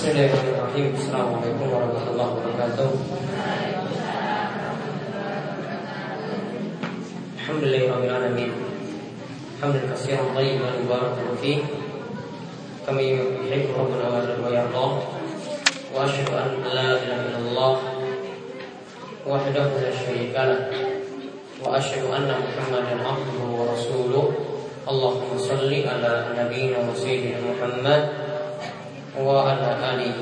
بسم الله الرحمن الرحيم السلام عليكم ورحمة الله وبركاته الحمد لله رب العالمين حمدا كثيرا طيبا مباركا فيه كما يحب ربنا ويرضى وأشهد أن لا إله إلا الله وحده لا شريك له وأشهد أن محمدا عبده ورسوله اللهم صل على نبينا وسيدنا محمد وعلى آله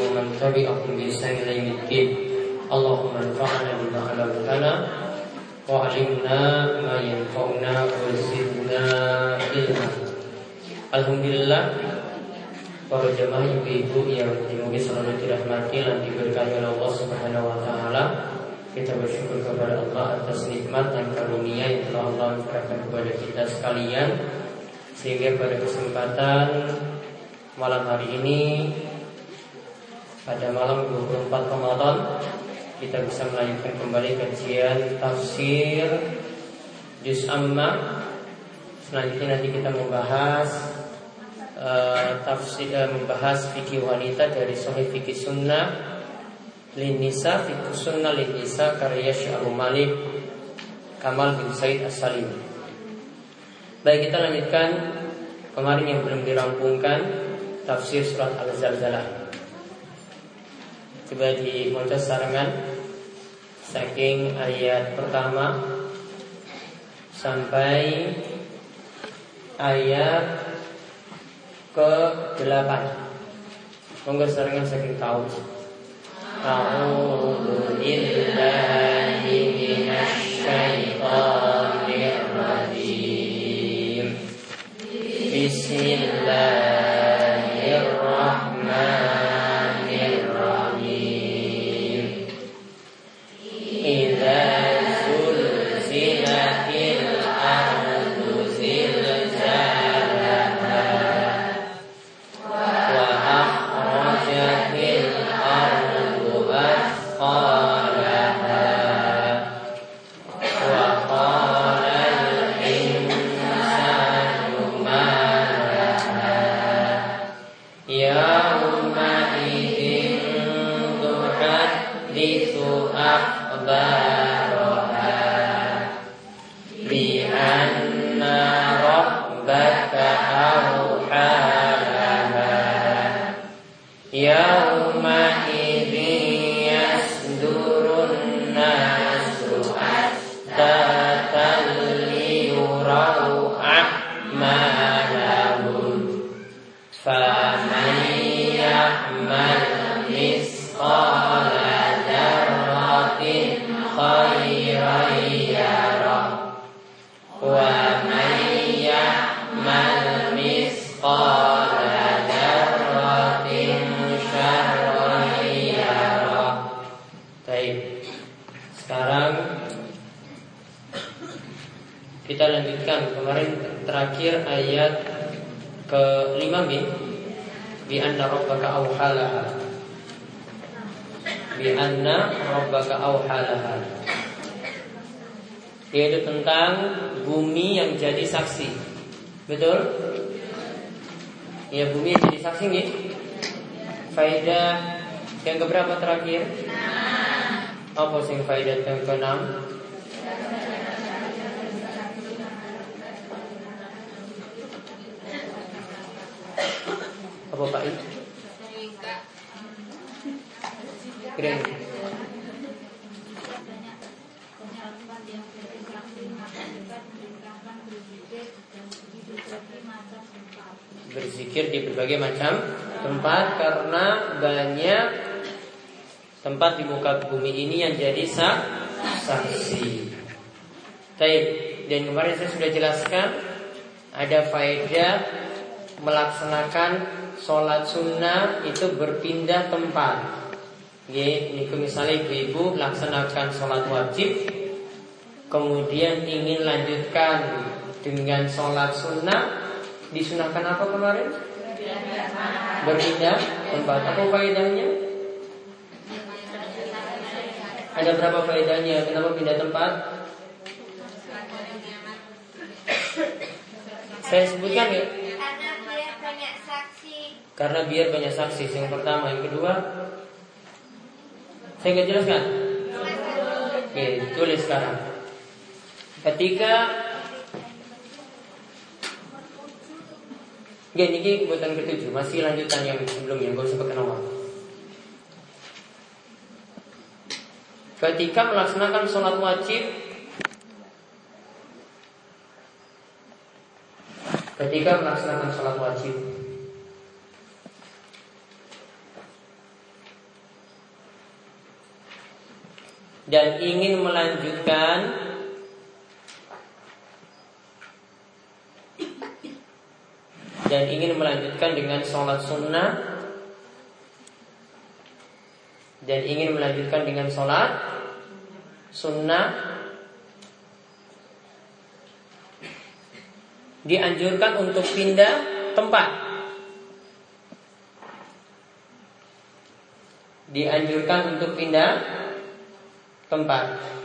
ومن تبعهم بإحسان إلى يوم الدين اللهم انفعنا بما علمتنا وعلمنا ما ينفعنا وزدنا علما Alhamdulillah para jemaah ibu-ibu yang dimungkin selalu dirahmati dan diberkahi oleh Allah Subhanahu wa taala. Kita bersyukur kepada Allah atas nikmat dan karunia yang telah Allah berikan kepada kita sekalian sehingga pada kesempatan malam hari ini pada malam 24 Ramadan kita bisa melanjutkan kembali kajian tafsir Juz Amma. Selanjutnya nanti kita membahas uh, tafsir uh, membahas fikih wanita dari Sahih Fikih Sunnah Linisa Fikih Sunnah Linisa karya Syahru Malik Kamal bin Said As-Salim. Baik kita lanjutkan kemarin yang belum dirampungkan tafsir surat Al-Zalzalah. Coba di moncos sarangan saking ayat pertama sampai ayat ke-8. Monggo sarangan saking tahu. A'udzu billahi minasy rajim. anna rabbaka awhalaha Bi anna rabbaka awhalaha Yaitu tentang bumi yang jadi saksi Betul? Ya bumi yang jadi saksi nih Faidah yang keberapa terakhir? Apa sih faidah yang keenam? apa Pak Ibu? Berzikir di berbagai macam tempat karena banyak tempat di muka bumi ini yang jadi sak saksi. Baik, dan kemarin saya sudah jelaskan ada faedah melaksanakan sholat sunnah itu berpindah tempat. Ini misalnya ibu-ibu laksanakan sholat wajib Kemudian ingin lanjutkan dengan sholat sunnah disunahkan apa kemarin? Berpindah tempat. Apa faedahnya? Ada berapa faedahnya? Kenapa pindah tempat? Saya sebutkan ya. Karena dia banyak saksi. Karena biar banyak saksi. Yang pertama, yang kedua, saya nggak jelaskan. Oke, tulis sekarang. Ketika Gini, ini kebutuhan ketujuh. Masih lanjutan yang sebelumnya Gak usah pakai nomor Ketika melaksanakan sholat wajib Ketika melaksanakan sholat wajib Dan ingin melanjutkan dan ingin melanjutkan dengan sholat sunnah dan ingin melanjutkan dengan sholat sunnah. Dianjurkan untuk pindah tempat. Dianjurkan untuk pindah tempat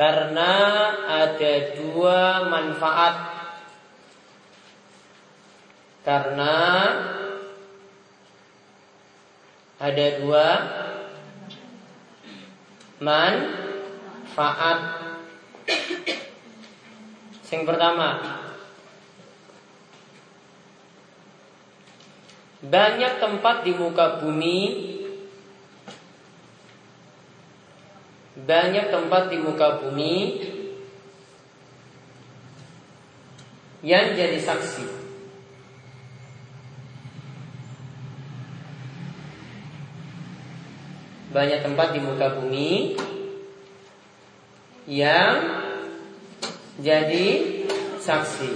Karena ada dua manfaat. Karena ada dua manfaat. Yang pertama Banyak tempat di muka bumi banyak tempat di muka bumi yang jadi saksi. Banyak tempat di muka bumi yang jadi saksi.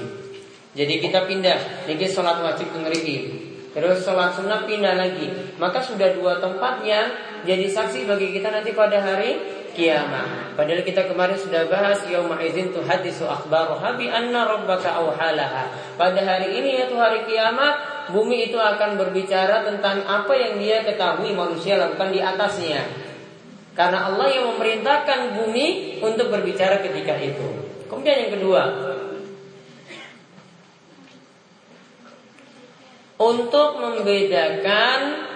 Jadi kita pindah, jadi sholat wajib mengeriki. Terus sholat sunnah pindah lagi. Maka sudah dua tempat yang jadi saksi bagi kita nanti pada hari kiamat. Padahal kita kemarin sudah bahas yauma idzin tuhaddisu akhbaruha bi anna rabbaka awhalaha. Pada hari ini yaitu hari kiamat, bumi itu akan berbicara tentang apa yang dia ketahui manusia lakukan di atasnya. Karena Allah yang memerintahkan bumi untuk berbicara ketika itu. Kemudian yang kedua, untuk membedakan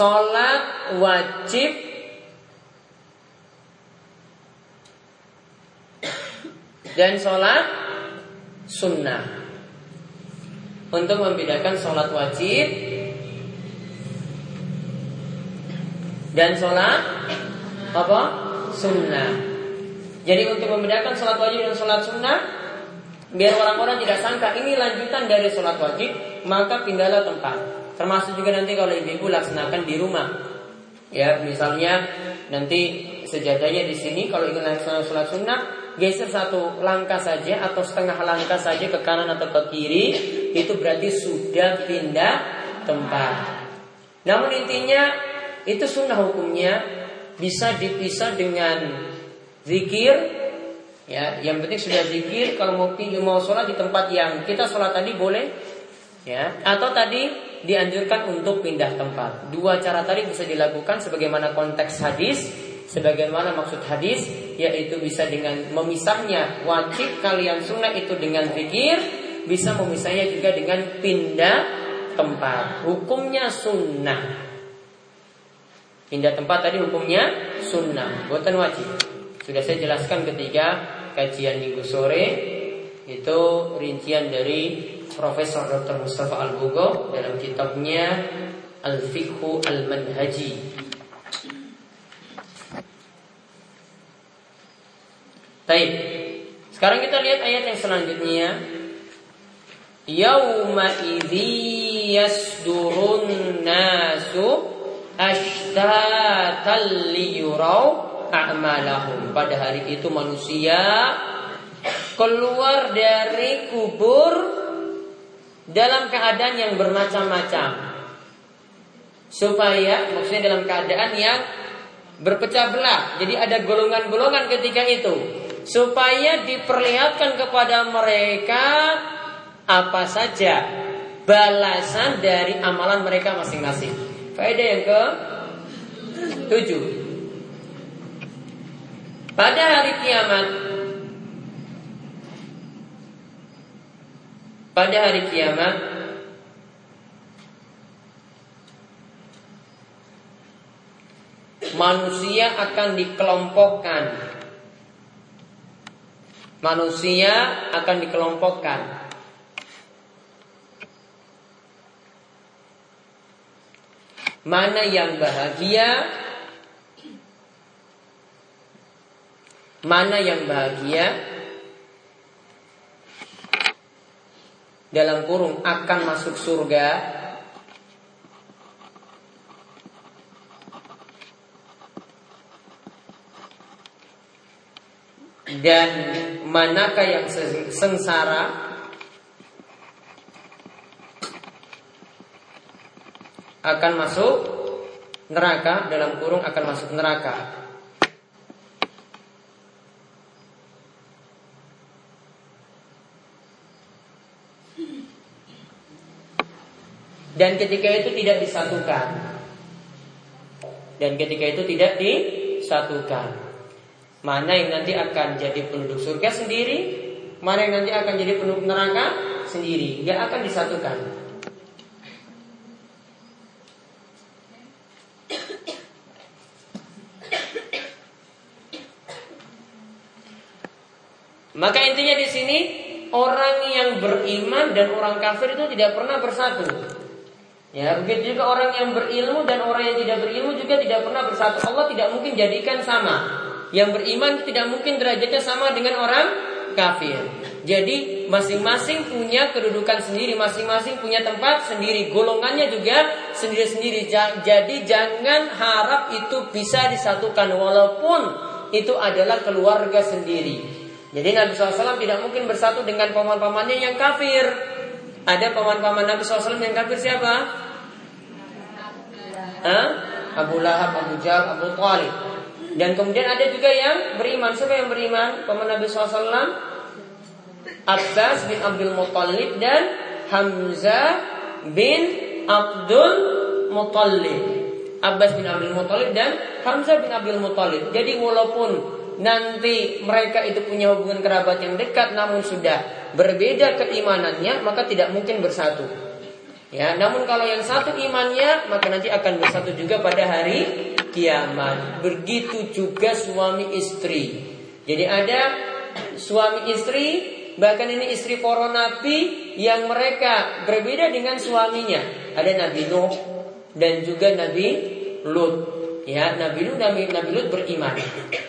Sholat wajib dan sholat sunnah. Untuk membedakan sholat wajib dan sholat apa? Sunnah. Jadi untuk membedakan sholat wajib dan sholat sunnah, biar orang-orang tidak sangka ini lanjutan dari sholat wajib, maka pindahlah tempat. Termasuk juga nanti kalau ibu-ibu laksanakan di rumah. Ya, misalnya nanti sejadahnya di sini kalau ingin laksanakan sholat sunnah geser satu langkah saja atau setengah langkah saja ke kanan atau ke kiri itu berarti sudah pindah tempat. Namun intinya itu sunnah hukumnya bisa dipisah dengan zikir ya yang penting sudah zikir kalau mau mau sholat di tempat yang kita sholat tadi boleh ya atau tadi dianjurkan untuk pindah tempat. Dua cara tadi bisa dilakukan sebagaimana konteks hadis, sebagaimana maksud hadis, yaitu bisa dengan memisahnya wajib kalian sunnah itu dengan zikir, bisa memisahnya juga dengan pindah tempat. Hukumnya sunnah. Pindah tempat tadi hukumnya sunnah, bukan wajib. Sudah saya jelaskan ketika kajian minggu sore itu rincian dari Profesor Dr. Mustafa Al-Bugo dalam kitabnya Al-Fiqhu Al-Manhaji. Baik. Sekarang kita lihat ayat yang selanjutnya. Yauma idzi yasdurun nasu ashtatan liyurau a'malahum. Pada hari itu manusia keluar dari kubur dalam keadaan yang bermacam-macam. Supaya maksudnya dalam keadaan yang berpecah belah. Jadi ada golongan-golongan ketika itu. Supaya diperlihatkan kepada mereka apa saja balasan dari amalan mereka masing-masing. Faedah yang ke Tujuh. Pada hari kiamat Pada hari kiamat Manusia akan dikelompokkan. Manusia akan dikelompokkan. Mana yang bahagia Mana yang bahagia Dalam kurung akan masuk surga Dan manakah yang sengsara akan masuk neraka dalam kurung akan masuk neraka. Dan ketika itu tidak disatukan. Dan ketika itu tidak disatukan. Mana yang nanti akan jadi penduduk surga sendiri, mana yang nanti akan jadi penduduk neraka sendiri, dia akan disatukan. Maka intinya di sini orang yang beriman dan orang kafir itu tidak pernah bersatu. Ya, begitu juga orang yang berilmu dan orang yang tidak berilmu juga tidak pernah bersatu. Allah tidak mungkin jadikan sama. Yang beriman tidak mungkin derajatnya sama dengan orang kafir. Jadi masing-masing punya kedudukan sendiri, masing-masing punya tempat sendiri, golongannya juga sendiri-sendiri. Jadi jangan harap itu bisa disatukan walaupun itu adalah keluarga sendiri. Jadi Nabi SAW tidak mungkin bersatu dengan paman-pamannya yang kafir. Ada paman-paman Nabi SAW yang kafir siapa? Hah? Abu Lahab, Abu Jahal, Abu Talib. Dan kemudian ada juga yang beriman. Siapa yang beriman? Paman Nabi SAW Abbas bin Abdul Muttalib dan Hamzah bin Abdul Muttalib. Abbas bin Abdul Muttalib dan Hamzah bin Abdul Muttalib. Jadi walaupun nanti mereka itu punya hubungan kerabat yang dekat namun sudah berbeda keimanannya maka tidak mungkin bersatu. Ya, namun kalau yang satu imannya maka nanti akan bersatu juga pada hari kiamat. Begitu juga suami istri. Jadi ada suami istri bahkan ini istri para nabi yang mereka berbeda dengan suaminya. Ada Nabi Nuh dan juga Nabi Lut. Ya, Nabi Lut Nabi, Nabi Lut beriman.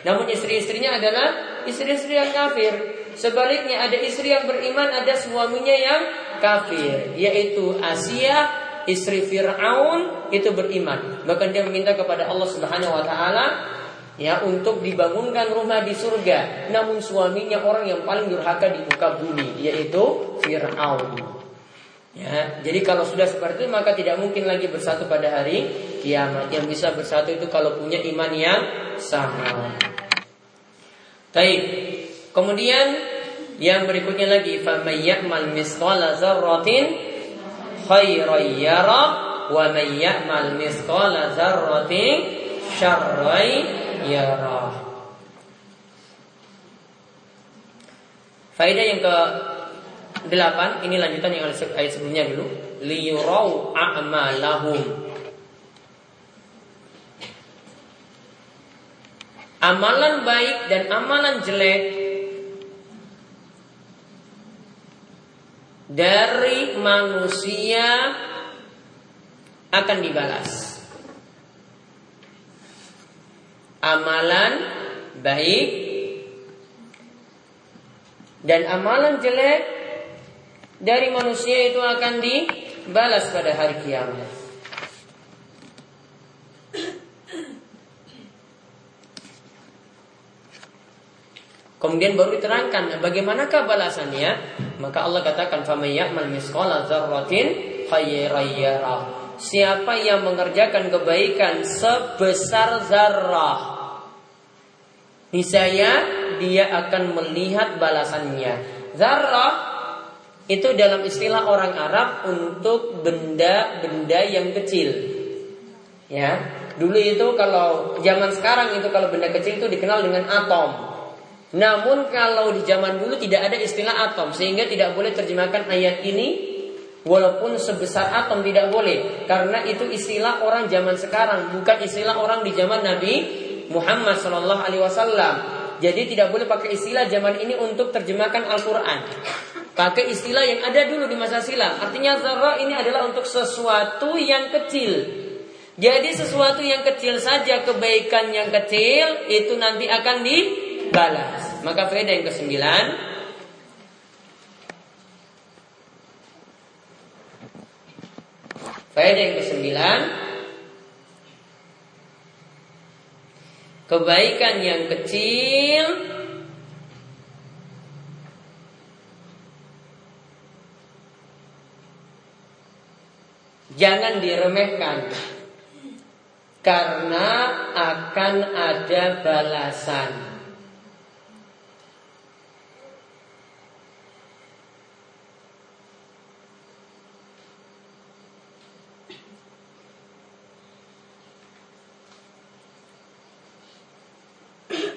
Namun istri-istrinya adalah istri-istri yang kafir. Sebaliknya ada istri yang beriman, ada suaminya yang kafir, yaitu Asia istri Fir'aun itu beriman. Bahkan dia meminta kepada Allah Subhanahu wa taala ya untuk dibangunkan rumah di surga. Namun suaminya orang yang paling durhaka di muka bumi yaitu Fir'aun. Ya, jadi kalau sudah seperti itu maka tidak mungkin lagi bersatu pada hari kiamat. Yang bisa bersatu itu kalau punya iman yang sama. Baik. Kemudian yang berikutnya lagi yara. Faedah yang ke Delapan, ini lanjutan yang ayat sebelumnya dulu. Liyurau a'malahum. Amalan baik dan amalan jelek dari manusia akan dibalas. Amalan baik dan amalan jelek dari manusia itu akan dibalas pada hari kiamat. Kemudian baru diterangkan bagaimanakah balasannya? Maka Allah katakan misqala dzarratin Siapa yang mengerjakan kebaikan sebesar zarrah, niscaya dia akan melihat balasannya. Zarrah itu dalam istilah orang Arab untuk benda-benda yang kecil. Ya, Dulu itu kalau zaman sekarang itu kalau benda kecil itu dikenal dengan atom. Namun kalau di zaman dulu tidak ada istilah atom sehingga tidak boleh terjemahkan ayat ini walaupun sebesar atom tidak boleh karena itu istilah orang zaman sekarang bukan istilah orang di zaman Nabi Muhammad Shallallahu Alaihi Wasallam. Jadi tidak boleh pakai istilah zaman ini untuk terjemahkan Al-Quran. Pakai istilah yang ada dulu di masa silam. Artinya zarra ini adalah untuk sesuatu yang kecil. Jadi sesuatu yang kecil saja kebaikan yang kecil itu nanti akan dibalas. Maka faedah yang kesembilan. Faedah yang kesembilan. Kebaikan yang kecil. Jangan diremehkan. Karena akan ada balasan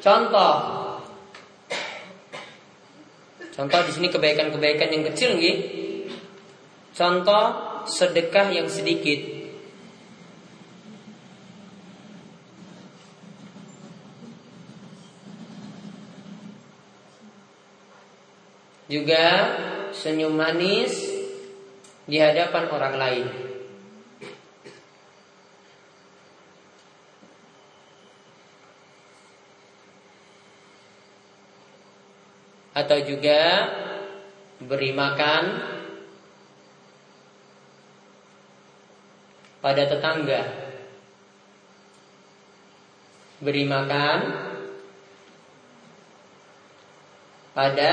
Contoh. Contoh di sini kebaikan-kebaikan yang kecil nih. Contoh sedekah yang sedikit. Juga senyum manis di hadapan orang lain. Atau juga beri makan pada tetangga. Beri makan pada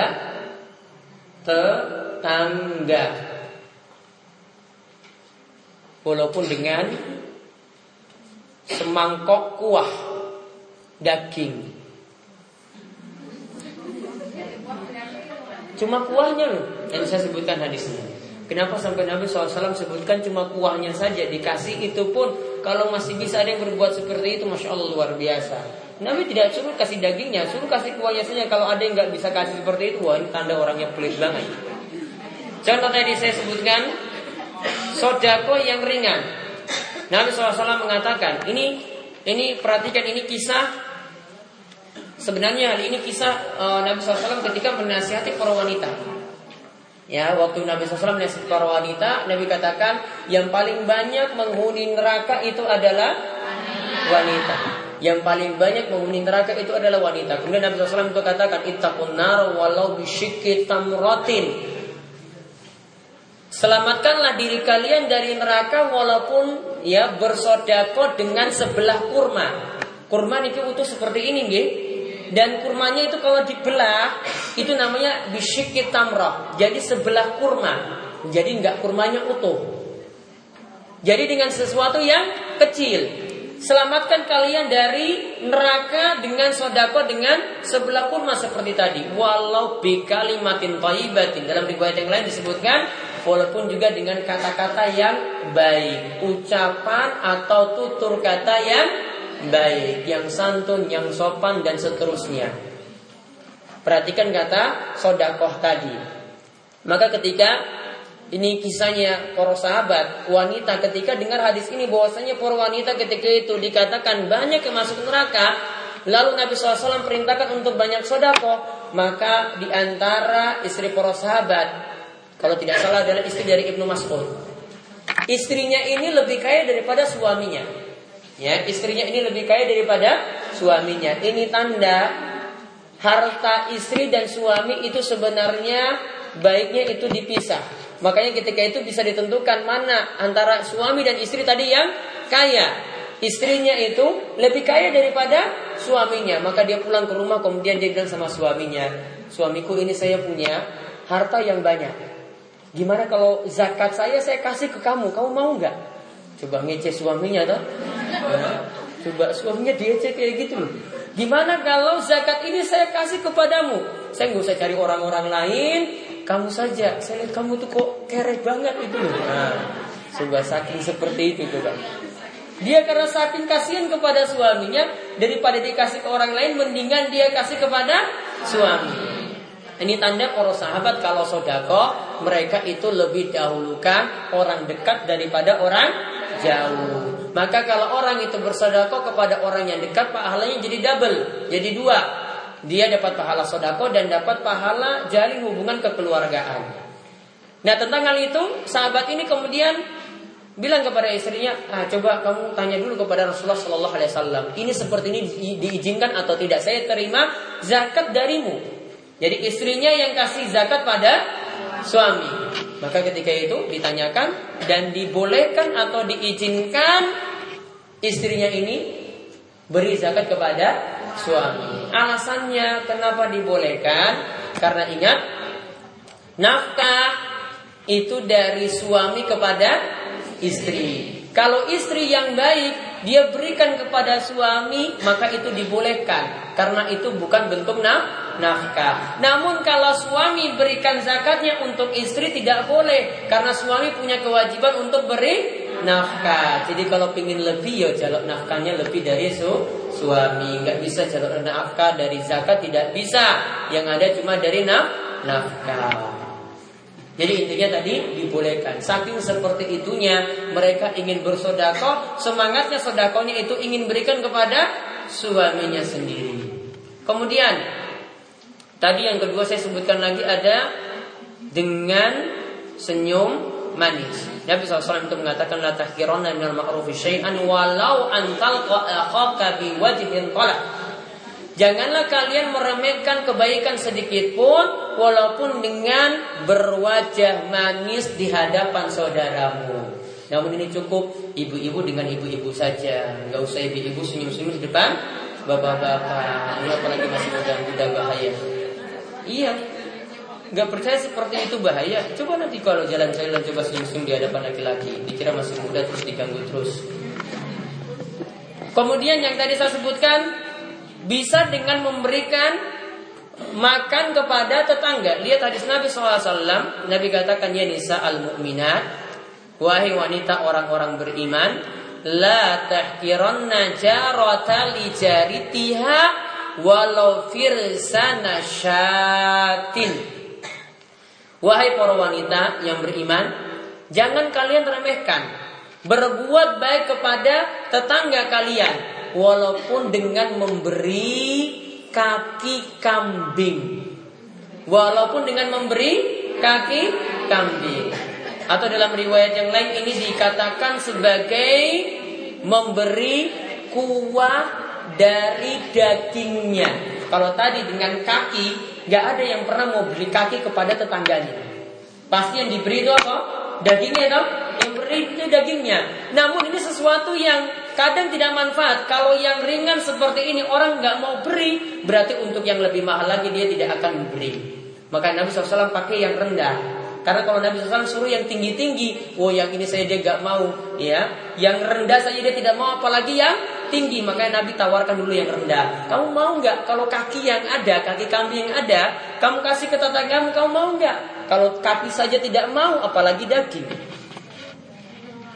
tetangga. Walaupun dengan semangkok kuah daging Cuma kuahnya loh. Yang saya sebutkan hadisnya. Kenapa sampai Nabi SAW sebutkan cuma kuahnya saja? Dikasih itu pun Kalau masih bisa ada yang berbuat seperti itu Masya Allah luar biasa. Nabi tidak suruh kasih dagingnya Suruh kasih kuahnya saja. Kalau ada yang nggak bisa kasih seperti itu Wah ini tanda orangnya pelit banget. Contoh tadi saya sebutkan Sodako yang ringan. Nabi SAW mengatakan Ini ini perhatikan ini kisah Sebenarnya hal ini kisah uh, Nabi SAW ketika menasihati para wanita. Ya, waktu Nabi SAW menasihati para wanita, Nabi katakan yang paling banyak menghuni neraka itu adalah wanita. Yang paling banyak menghuni neraka itu adalah wanita. Kemudian Nabi SAW itu katakan, Ittaqun walau bisyikki tamratin. Selamatkanlah diri kalian dari neraka walaupun ya bersodako dengan sebelah kurma. Kurma itu utuh seperti ini, nggih dan kurmanya itu kalau dibelah itu namanya bisyikit tamrah. Jadi sebelah kurma. Jadi nggak kurmanya utuh. Jadi dengan sesuatu yang kecil. Selamatkan kalian dari neraka dengan sodako dengan sebelah kurma seperti tadi. Walau bikalimatin thayyibatin. Dalam riwayat yang lain disebutkan walaupun juga dengan kata-kata yang baik, ucapan atau tutur kata yang baik, yang santun, yang sopan dan seterusnya. Perhatikan kata sodakoh tadi. Maka ketika ini kisahnya para sahabat wanita ketika dengar hadis ini bahwasanya para wanita ketika itu dikatakan banyak yang masuk neraka lalu Nabi SAW perintahkan untuk banyak sodako maka di antara istri para sahabat kalau tidak salah adalah istri dari Ibnu Mas'ud istrinya ini lebih kaya daripada suaminya Ya, istrinya ini lebih kaya daripada suaminya. Ini tanda harta istri dan suami itu sebenarnya baiknya itu dipisah. Makanya ketika itu bisa ditentukan mana antara suami dan istri tadi yang kaya. Istrinya itu lebih kaya daripada suaminya. Maka dia pulang ke rumah kemudian dia bilang sama suaminya, "Suamiku ini saya punya harta yang banyak. Gimana kalau zakat saya saya kasih ke kamu? Kamu mau nggak?" Coba ngecek suaminya toh. Coba suaminya diecek kayak gitu loh. Gimana kalau zakat ini saya kasih kepadamu? Saya nggak usah cari orang-orang lain, kamu saja. Saya lihat kamu tuh kok kere banget itu loh. Nah, coba saking seperti itu coba. Dia karena saking kasihan kepada suaminya daripada dikasih ke orang lain mendingan dia kasih kepada suami. Ini tanda para sahabat kalau sodako mereka itu lebih dahulukan orang dekat daripada orang jauh. Maka kalau orang itu bersodako kepada orang yang dekat pahalanya jadi double, jadi dua. Dia dapat pahala sodako dan dapat pahala jalin hubungan kekeluargaan. Nah tentang hal itu sahabat ini kemudian bilang kepada istrinya, ah, coba kamu tanya dulu kepada Rasulullah Shallallahu ini seperti ini diizinkan atau tidak? Saya terima zakat darimu. Jadi istrinya yang kasih zakat pada suami. Maka ketika itu ditanyakan dan dibolehkan atau diizinkan istrinya ini beri zakat kepada suami. Alasannya kenapa dibolehkan? Karena ingat nafkah itu dari suami kepada istri. Kalau istri yang baik dia berikan kepada suami maka itu dibolehkan karena itu bukan bentuk nafkah. Namun kalau suami berikan zakatnya untuk istri tidak boleh karena suami punya kewajiban untuk beri nafkah. Jadi kalau ingin lebih ya jalur nafkahnya lebih dari su suami. Nggak bisa jalur nafkah dari zakat tidak bisa. Yang ada cuma dari naf nafkah. Jadi intinya tadi dibolehkan. Saking seperti itunya mereka ingin bersodako, semangatnya sodakonya itu ingin berikan kepada suaminya sendiri. Kemudian Tadi yang kedua saya sebutkan lagi ada dengan senyum manis. Nabi SAW itu mengatakan la tahkironna minal ma'rufi syai'an walau antal akhaka bi wajhin Janganlah kalian meremehkan kebaikan sedikit pun walaupun dengan berwajah manis di hadapan saudaramu. Namun ini cukup ibu-ibu dengan ibu-ibu saja, nggak usah ibu-ibu senyum-senyum di depan bapak-bapak. Ini apalagi masih muda-muda bahaya. Iya. Gak percaya seperti itu bahaya. Coba nanti kalau jalan-jalan coba senyum-senyum di hadapan laki-laki, dikira masih muda terus diganggu terus. Kemudian yang tadi saya sebutkan bisa dengan memberikan makan kepada tetangga. Lihat hadis Nabi SAW. Nabi katakan ya nisa al mu'minat. Wahai wanita orang-orang beriman. La tahkiranna jarata li jaritiha walau firsana syatin. Wahai para wanita yang beriman, jangan kalian remehkan berbuat baik kepada tetangga kalian walaupun dengan memberi kaki kambing. Walaupun dengan memberi kaki kambing. Atau dalam riwayat yang lain ini dikatakan sebagai memberi kuah dari dagingnya. Kalau tadi dengan kaki, nggak ada yang pernah mau beli kaki kepada tetangganya. Pasti yang diberi itu apa? Dagingnya dong. Yang beri itu dagingnya. Namun ini sesuatu yang kadang tidak manfaat. Kalau yang ringan seperti ini orang nggak mau beri, berarti untuk yang lebih mahal lagi dia tidak akan memberi. Maka Nabi SAW pakai yang rendah. Karena kalau Nabi SAW suruh yang tinggi-tinggi, oh yang ini saya dia gak mau, ya. Yang rendah saja dia tidak mau, apalagi yang tinggi. Makanya Nabi tawarkan dulu yang rendah. Kamu mau nggak kalau kaki yang ada, kaki kambing yang ada, kamu kasih ke tetanggamu, kamu mau nggak? Kalau kaki saja tidak mau, apalagi daging.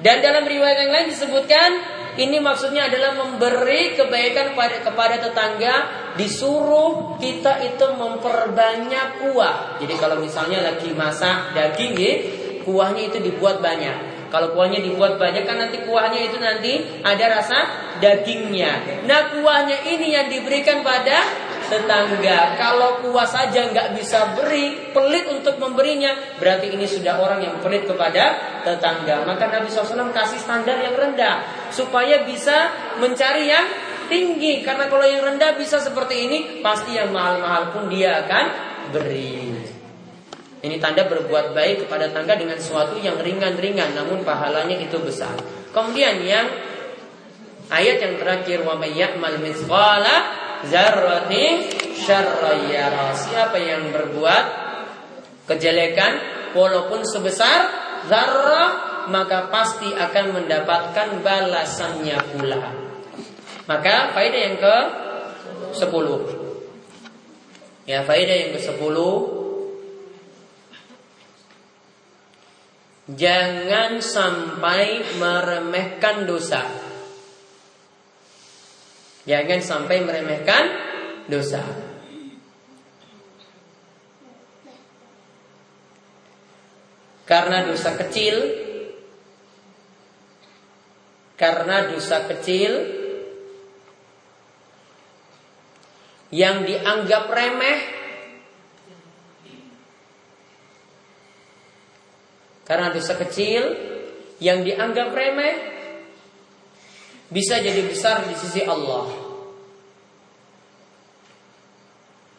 Dan dalam riwayat yang lain disebutkan ini maksudnya adalah memberi kebaikan kepada, kepada tetangga, disuruh kita itu memperbanyak kuah. Jadi kalau misalnya lagi masak daging, ya, kuahnya itu dibuat banyak. Kalau kuahnya dibuat banyak kan nanti kuahnya itu nanti ada rasa dagingnya. Nah kuahnya ini yang diberikan pada tetangga. Kalau kuah saja nggak bisa beri, pelit untuk memberinya, berarti ini sudah orang yang pelit kepada tetangga. Maka Nabi SAW kasih standar yang rendah supaya bisa mencari yang tinggi. Karena kalau yang rendah bisa seperti ini, pasti yang mahal-mahal pun dia akan beri. Ini tanda berbuat baik kepada tangga dengan sesuatu yang ringan-ringan, namun pahalanya itu besar. Kemudian yang ayat yang terakhir wa may ya'mal mithqala zarrati syarrayara. Siapa yang berbuat kejelekan walaupun sebesar zarrah maka pasti akan mendapatkan balasannya pula. Maka faedah yang ke 10. Ya, faedah yang ke-10 Jangan sampai meremehkan dosa Jangan sampai meremehkan dosa. Karena dosa kecil Karena dosa kecil Yang dianggap remeh Karena dosa kecil Yang dianggap remeh Bisa jadi besar di sisi Allah.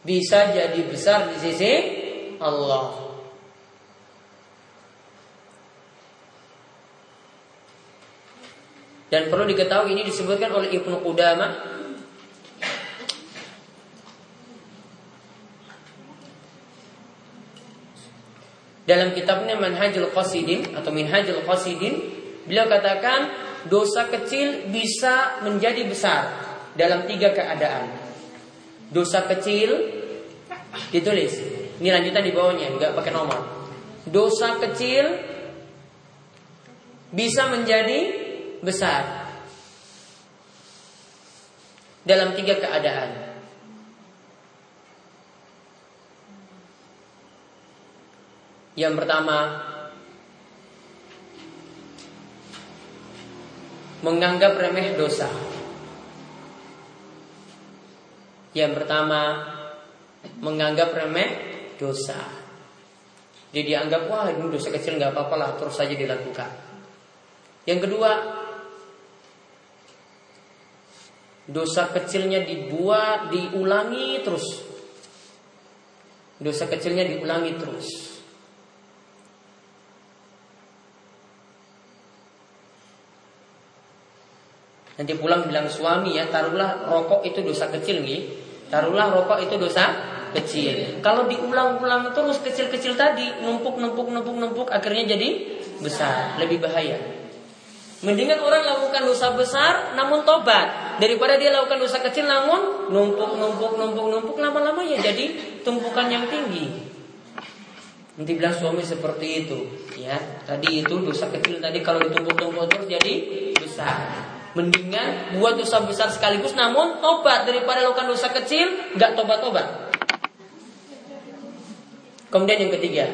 Bisa jadi besar di sisi Allah. Dan perlu diketahui ini disebutkan oleh Ibnu Qudamah. Dalam kitabnya Manhajul Qasidin atau Minhajul Qasidin, beliau katakan dosa kecil bisa menjadi besar dalam tiga keadaan. Dosa kecil ditulis, ini lanjutan di bawahnya, nggak pakai nomor. Dosa kecil bisa menjadi besar dalam tiga keadaan. Yang pertama, menganggap remeh dosa. Yang pertama, menganggap remeh dosa. Jadi dianggap wah ini dosa kecil nggak apa-apa lah terus saja dilakukan. Yang kedua, Dosa kecilnya dibuat, diulangi terus. Dosa kecilnya diulangi terus. Nanti pulang bilang suami ya, taruhlah rokok itu dosa kecil nih. Taruhlah rokok itu dosa kecil. Kalau diulang-ulang terus kecil-kecil tadi, numpuk, numpuk, numpuk, numpuk, akhirnya jadi besar, lebih bahaya. Mendingan orang lakukan dosa besar namun tobat daripada dia lakukan dosa kecil namun numpuk numpuk numpuk numpuk lama-lama ya jadi tumpukan yang tinggi. Nanti bilang suami seperti itu, ya. Tadi itu dosa kecil tadi kalau ditumpuk-tumpuk terus jadi besar. Mendingan buat dosa besar sekaligus namun tobat daripada lakukan dosa kecil nggak tobat-tobat. Kemudian yang ketiga,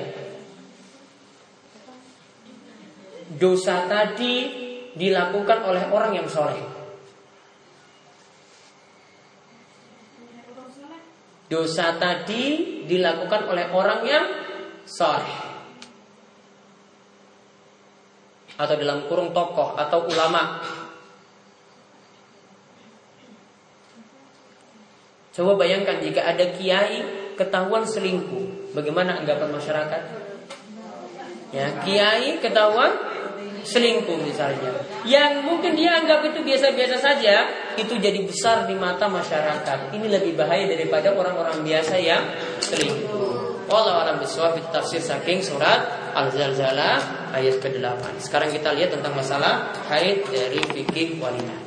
dosa tadi dilakukan oleh orang yang soleh. Dosa tadi dilakukan oleh orang yang soleh. Atau dalam kurung tokoh atau ulama. Coba bayangkan jika ada kiai ketahuan selingkuh, bagaimana anggapan masyarakat? Ya, kiai ketahuan selingkuh misalnya. Yang mungkin dia anggap itu biasa-biasa saja itu jadi besar di mata masyarakat. Ini lebih bahaya daripada orang-orang biasa yang selingkuh. Allah alam biswab tafsir saking surat Al-Zalzalah ayat ke-8 Sekarang kita lihat tentang masalah haid dari fikih wanita